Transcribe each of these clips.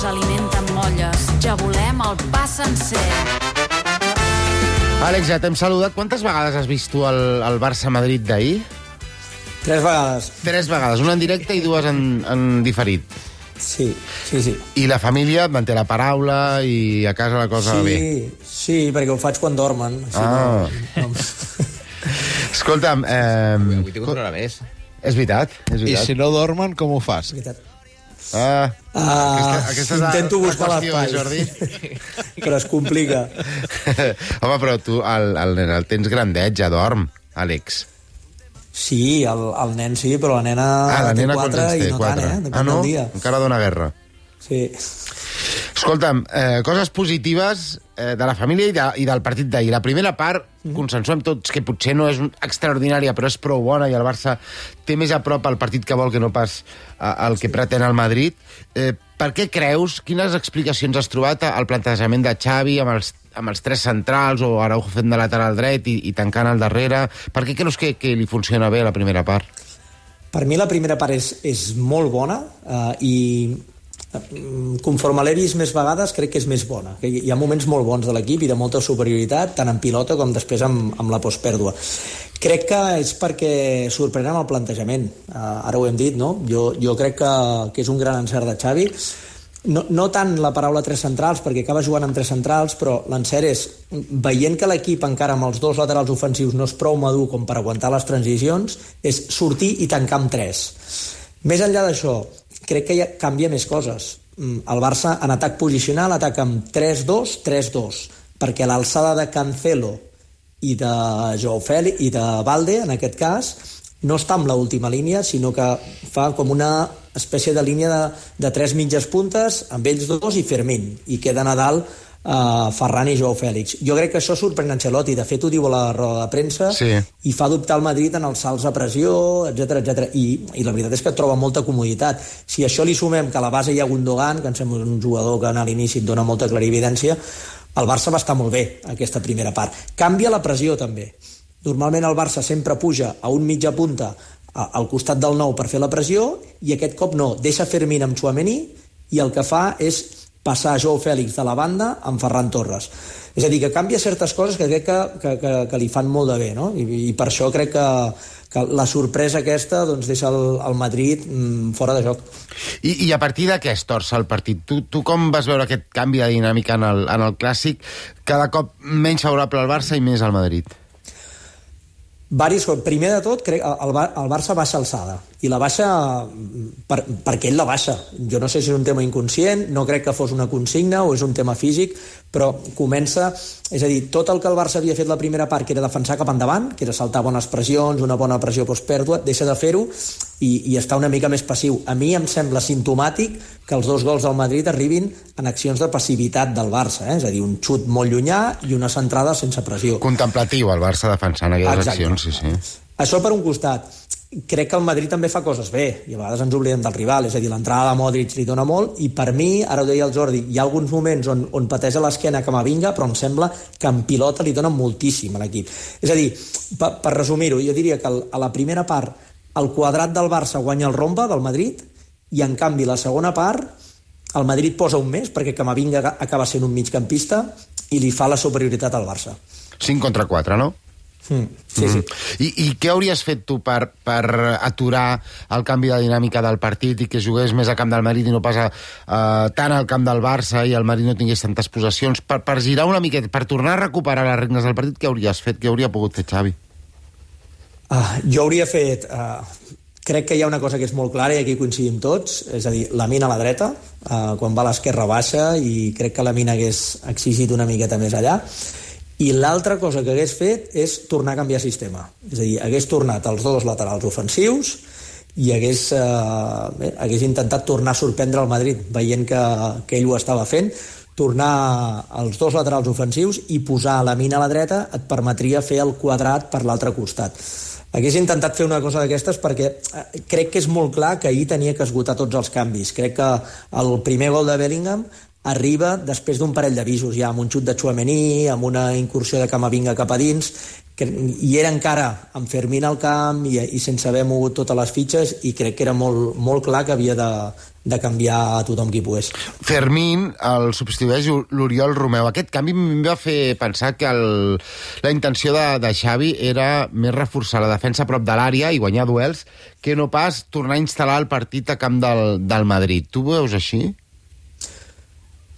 els alimenta amb molles. Ja volem el pa sencer. Àlex, ja t'hem saludat. Quantes vegades has vist tu el, el Barça-Madrid d'ahir? Tres vegades. Tres vegades, una en directe i dues en, en diferit. Sí, sí, sí. I la família et manté la paraula i a casa la cosa va bé. Sí, sí, perquè ho faig quan dormen. Ah. no, no. Escolta'm, eh, Avui tinc una hora més. és veritat, és I veritat. si no dormen, com ho fas? veritat. Ah, Ah, aquesta és la- intento la buscar l'espai. eh, Jordi? però es complica. Home, però tu el, el nen el tens grandet, ja dorm, Àlex. Sí, el, el nen sí, però la nena, Ah, la nena té? i no Quatre. tant, eh? Depèn ah, no? Encara dona guerra. Sí. Escolta'm, eh, coses positives eh, de la família i, de, i del partit d'ahir. La primera part, Mhm. consensuem tots que potser no és extraordinària, però és prou bona i el Barça té més a prop el partit que vol que no pas eh, el que pretén el Madrid. Eh, per què creus, quines explicacions has trobat al plantejament de Xavi amb els, amb els tres centrals o Araujo fent de lateral dret i, i tancant al darrere? Per què creus que, que li funciona bé la primera part? Per mi la primera part és, és molt bona eh, i conforme l'he vist més vegades crec que és més bona. Hi ha moments molt bons de l'equip i de molta superioritat, tant en pilota com després amb, amb la postpèrdua. Crec que és perquè sorprenen el plantejament. Uh, ara ho hem dit, no? Jo, jo crec que, que és un gran encert de Xavi. No, no tant la paraula tres centrals, perquè acaba jugant amb tres centrals, però l'encert és, veient que l'equip encara amb els dos laterals ofensius no és prou madur com per aguantar les transicions, és sortir i tancar amb tres. Més enllà d'això, crec que ja canvia més coses. Mm, El Barça en atac posicional ataca amb 3-2, 3-2, perquè l'alçada de Cancelo i de Joao Fèlix i de Valde, en aquest cas, no està amb l'última línia, sinó que fa com una espècie de línia de, de tres mitges puntes, amb ells dos i Fermín, i queden a dalt uh, Ferran i Joao Fèlix. Jo crec que això sorprèn Ancelotti, de fet ho diu a la roda de premsa, Sí. i fa dubtar el Madrid en els salts a pressió, etc etc. I, I la veritat és que troba molta comoditat. Si això li sumem que a la base hi ha Gundogan, que em sembla un jugador que a l'inici et dona molta clarividència, el Barça va estar molt bé aquesta primera part. Canvia la pressió també. Normalment el Barça sempre puja a un mitja punta a- al costat del nou per fer la pressió i aquest cop no, deixa Fermín amb Chouameni i el que fa és passar Joao Fèlix de la banda amb Ferran Torres. És a dir, que canvia certes coses que crec que, que, que, que li fan molt de bé, no? I, i per això crec que, que la sorpresa aquesta doncs, deixa el, el Madrid mm, fora de joc. I, I a partir es torça el partit? Tu, tu com vas veure aquest canvi de dinàmica en el, en el Clàssic? Cada cop menys favorable al Barça i més al Madrid. Varis, primer de tot, crec el, Bar- el Barça baixa alçada. I la baixa per, perquè ell la baixa. Jo no sé si és un tema inconscient no crec que fos una consigna o és un tema físic però comença, és a dir tot el que el Barça havia fet la primera part que era defensar cap endavant, que era saltar bones pressions una bona pressió postpèrdua, deixa de fer-ho i, i està una mica més passiu a mi em sembla simptomàtic que els dos gols del Madrid arribin en accions de passivitat del Barça, eh? és a dir, un xut molt llunyà i una centrada sense pressió Contemplatiu, el Barça defensant aquelles Exacte. accions, sí, sí. això per un costat. Crec que el Madrid també fa coses bé, i a vegades ens oblidem del rival, és a dir, l'entrada de Modric li dona molt, i per mi, ara ho deia el Jordi, hi ha alguns moments on, on pateix a l'esquena Camavinga, però em sembla que en pilota li dona moltíssim a l'equip. És a dir, per, per resumir-ho, jo diria que a la primera part el quadrat del Barça guanya el romba del Madrid, i en canvi la segona part el Madrid posa un més, perquè Camavinga acaba sent un migcampista, i li fa la superioritat al Barça. 5 contra 4, no? Mm. Sí, sí. I, I què hauries fet tu per, per aturar el canvi de dinàmica del partit i que jugués més a camp del Madrid i no pas a, uh, tant al camp del Barça i el Madrid no tingués tantes possessions? Per, per girar una miqueta, per tornar a recuperar les regnes del partit, què hauries fet? Què hauria pogut fer Xavi? Uh, jo hauria fet... Uh, crec que hi ha una cosa que és molt clara i aquí coincidim tots, és a dir, la mina a la dreta, uh, quan va a l'esquerra baixa, i crec que la mina hagués exigit una miqueta més allà. I l'altra cosa que hagués fet és tornar a canviar sistema. És a dir, hagués tornat els dos laterals ofensius i hagués, eh, bé, hagués intentat tornar a sorprendre el Madrid, veient que, que ell ho estava fent, tornar als dos laterals ofensius i posar la mina a la dreta et permetria fer el quadrat per l'altre costat. Hagués intentat fer una cosa d'aquestes perquè eh, crec que és molt clar que ahir tenia que esgotar tots els canvis. Crec que el primer gol de Bellingham arriba després d'un parell d'avisos, ja amb un xut de Chouameni, amb una incursió de Camavinga cap a dins, que, i era encara amb Fermín al camp i, i sense haver mogut totes les fitxes i crec que era molt, molt clar que havia de, de canviar a tothom qui pogués. Fermín el substitueix l'Oriol Romeu. Aquest canvi em va fer pensar que el, la intenció de, de Xavi era més reforçar la defensa a prop de l'àrea i guanyar duels que no pas tornar a instal·lar el partit a camp del, del Madrid. Tu ho veus així?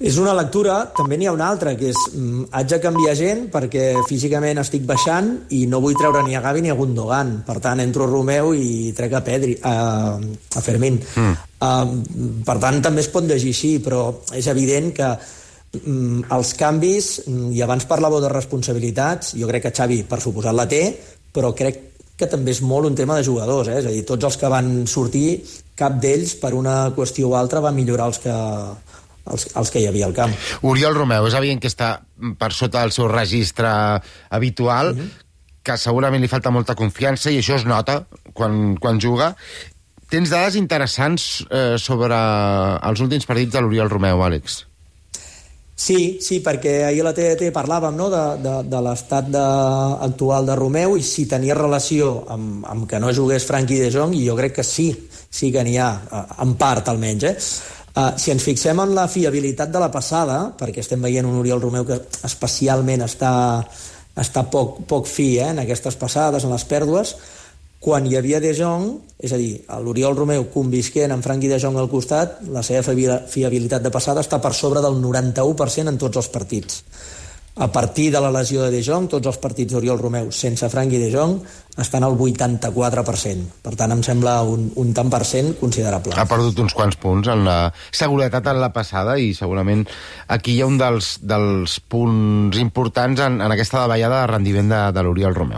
És una lectura, també n'hi ha una altra, que és mm, haig de canviar gent perquè físicament estic baixant i no vull treure ni a Gavi ni a Gundogan. Per tant, entro a Romeu i trec a Pedri, a, a Fermín. Mm. Uh, per tant, també es pot llegir així, però és evident que mm, els canvis, mm, i abans parlàveu de responsabilitats, jo crec que Xavi, per suposat, la té, però crec que també és molt un tema de jugadors, eh? és a dir, tots els que van sortir, cap d'ells, per una qüestió o altra, va millorar els que, els, els que hi havia al camp. Oriol Romeu, és evident que està per sota del seu registre habitual, mm -hmm. que segurament li falta molta confiança i això es nota quan, quan juga. Tens dades interessants eh, sobre els últims partits de l'Oriol Romeu, Àlex. Sí, sí, perquè ahir a la TDT parlàvem no, de, de, de l'estat de, actual de Romeu i si tenia relació amb, amb que no jugués Frankie de Jong, i jo crec que sí, sí que n'hi ha, en part almenys, eh? Uh, si ens fixem en la fiabilitat de la passada, perquè estem veient un Oriol Romeu que especialment està, està poc, poc fi eh, en aquestes passades, en les pèrdues, quan hi havia De Jong, és a dir, l'Oriol Romeu convisquent amb Franqui De Jong al costat, la seva fiabilitat de passada està per sobre del 91% en tots els partits. A partir de la lesió de De Jong, tots els partits d'Oriol Romeu sense Franqui De Jong estan al 84%. Per tant, em sembla un, un tant per cent considerable. Ha perdut uns quants punts en la seguretat en la passada i segurament aquí hi ha un dels, dels punts importants en, en aquesta davallada de rendiment de, de l'Oriol Romeu.